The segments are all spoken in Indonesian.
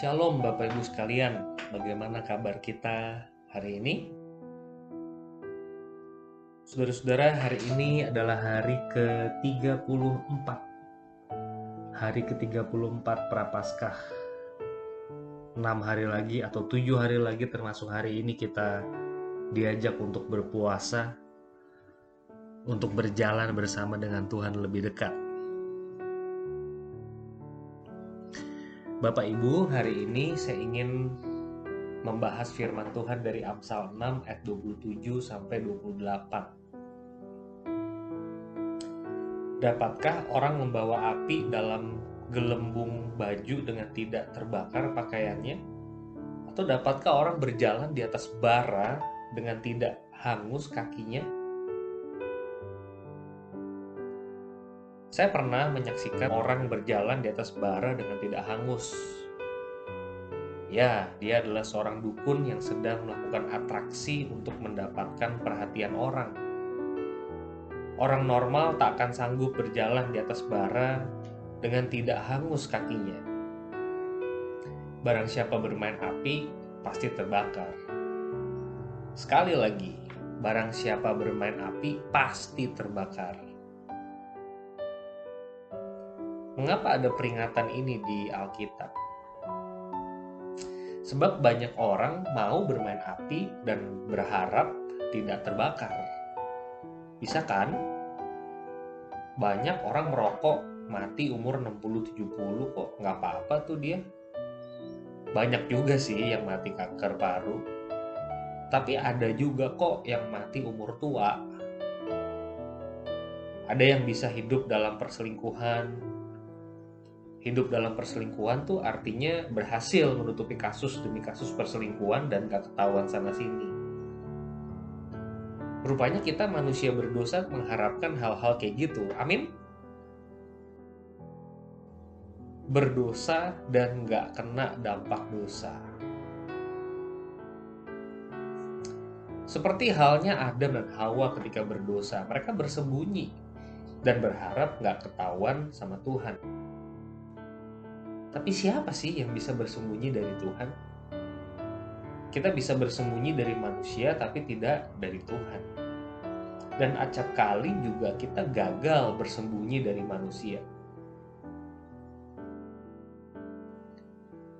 Shalom Bapak Ibu sekalian, bagaimana kabar kita hari ini? Saudara-saudara, hari ini adalah hari ke-34. Hari ke-34 Prapaskah. 6 hari lagi atau 7 hari lagi termasuk hari ini kita diajak untuk berpuasa untuk berjalan bersama dengan Tuhan lebih dekat. Bapak Ibu, hari ini saya ingin membahas firman Tuhan dari Amsal 6 ayat 27 sampai 28. Dapatkah orang membawa api dalam gelembung baju dengan tidak terbakar pakaiannya? Atau dapatkah orang berjalan di atas bara dengan tidak hangus kakinya? Saya pernah menyaksikan orang berjalan di atas bara dengan tidak hangus. Ya, dia adalah seorang dukun yang sedang melakukan atraksi untuk mendapatkan perhatian orang. Orang normal tak akan sanggup berjalan di atas bara dengan tidak hangus kakinya. Barang siapa bermain api, pasti terbakar. Sekali lagi, barang siapa bermain api, pasti terbakar. Mengapa ada peringatan ini di Alkitab? Sebab banyak orang mau bermain api dan berharap tidak terbakar. Bisa kan? Banyak orang merokok mati umur 60-70 kok nggak apa-apa tuh dia. Banyak juga sih yang mati kanker paru. Tapi ada juga kok yang mati umur tua. Ada yang bisa hidup dalam perselingkuhan, hidup dalam perselingkuhan tuh artinya berhasil menutupi kasus demi kasus perselingkuhan dan gak ketahuan sana sini. Rupanya kita manusia berdosa mengharapkan hal-hal kayak gitu. Amin. Berdosa dan gak kena dampak dosa. Seperti halnya Adam dan Hawa ketika berdosa, mereka bersembunyi dan berharap gak ketahuan sama Tuhan. Tapi siapa sih yang bisa bersembunyi dari Tuhan? Kita bisa bersembunyi dari manusia tapi tidak dari Tuhan. Dan acap kali juga kita gagal bersembunyi dari manusia.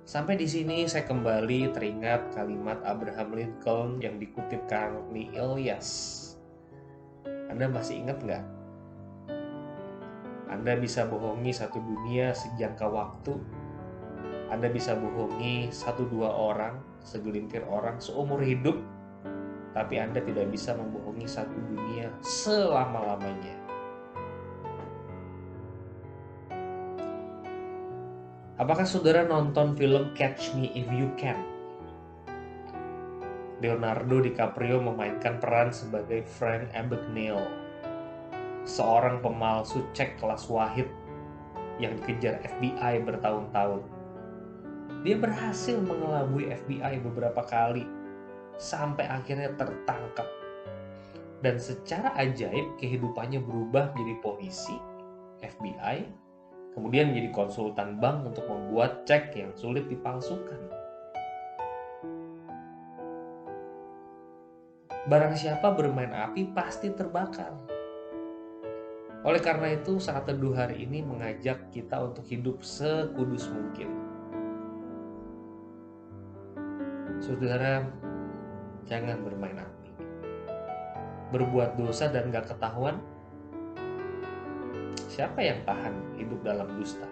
Sampai di sini saya kembali teringat kalimat Abraham Lincoln yang dikutip Karni Ilyas. Anda masih ingat nggak? Anda bisa bohongi satu dunia sejangka waktu anda bisa bohongi satu dua orang, segelintir orang seumur hidup, tapi Anda tidak bisa membohongi satu dunia selama-lamanya. Apakah saudara nonton film Catch Me If You Can? Leonardo DiCaprio memainkan peran sebagai Frank Abagnale, seorang pemalsu cek kelas wahid yang dikejar FBI bertahun-tahun dia berhasil mengelabui FBI beberapa kali sampai akhirnya tertangkap. Dan secara ajaib kehidupannya berubah menjadi polisi, FBI, kemudian menjadi konsultan bank untuk membuat cek yang sulit dipalsukan. Barang siapa bermain api pasti terbakar. Oleh karena itu, saat teduh hari ini mengajak kita untuk hidup sekudus mungkin Saudara, jangan bermain api. Berbuat dosa dan gak ketahuan, siapa yang tahan hidup dalam dusta?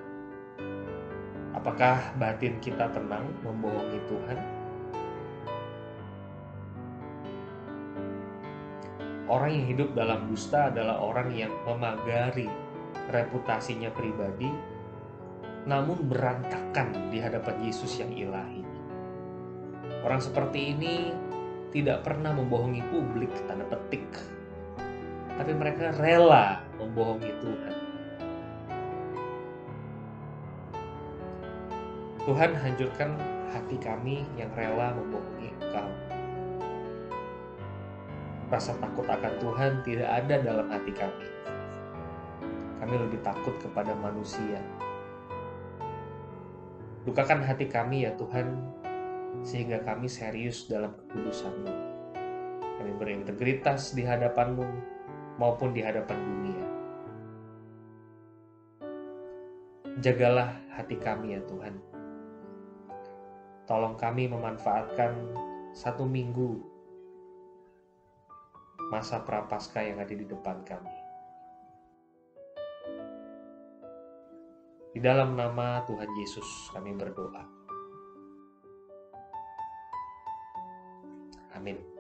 Apakah batin kita tenang membohongi Tuhan? Orang yang hidup dalam dusta adalah orang yang memagari reputasinya pribadi, namun berantakan di hadapan Yesus yang ilahi. Orang seperti ini tidak pernah membohongi publik tanda petik. Tapi mereka rela membohongi Tuhan. Tuhan hancurkan hati kami yang rela membohongi Engkau. Rasa takut akan Tuhan tidak ada dalam hati kami. Kami lebih takut kepada manusia. Lukakan hati kami ya Tuhan, sehingga kami serius dalam kekudusan-Mu. Kami berintegritas di hadapan-Mu maupun di hadapan dunia. Jagalah hati kami ya Tuhan. Tolong kami memanfaatkan satu minggu masa prapaskah yang ada di depan kami. Di dalam nama Tuhan Yesus kami berdoa. Amin.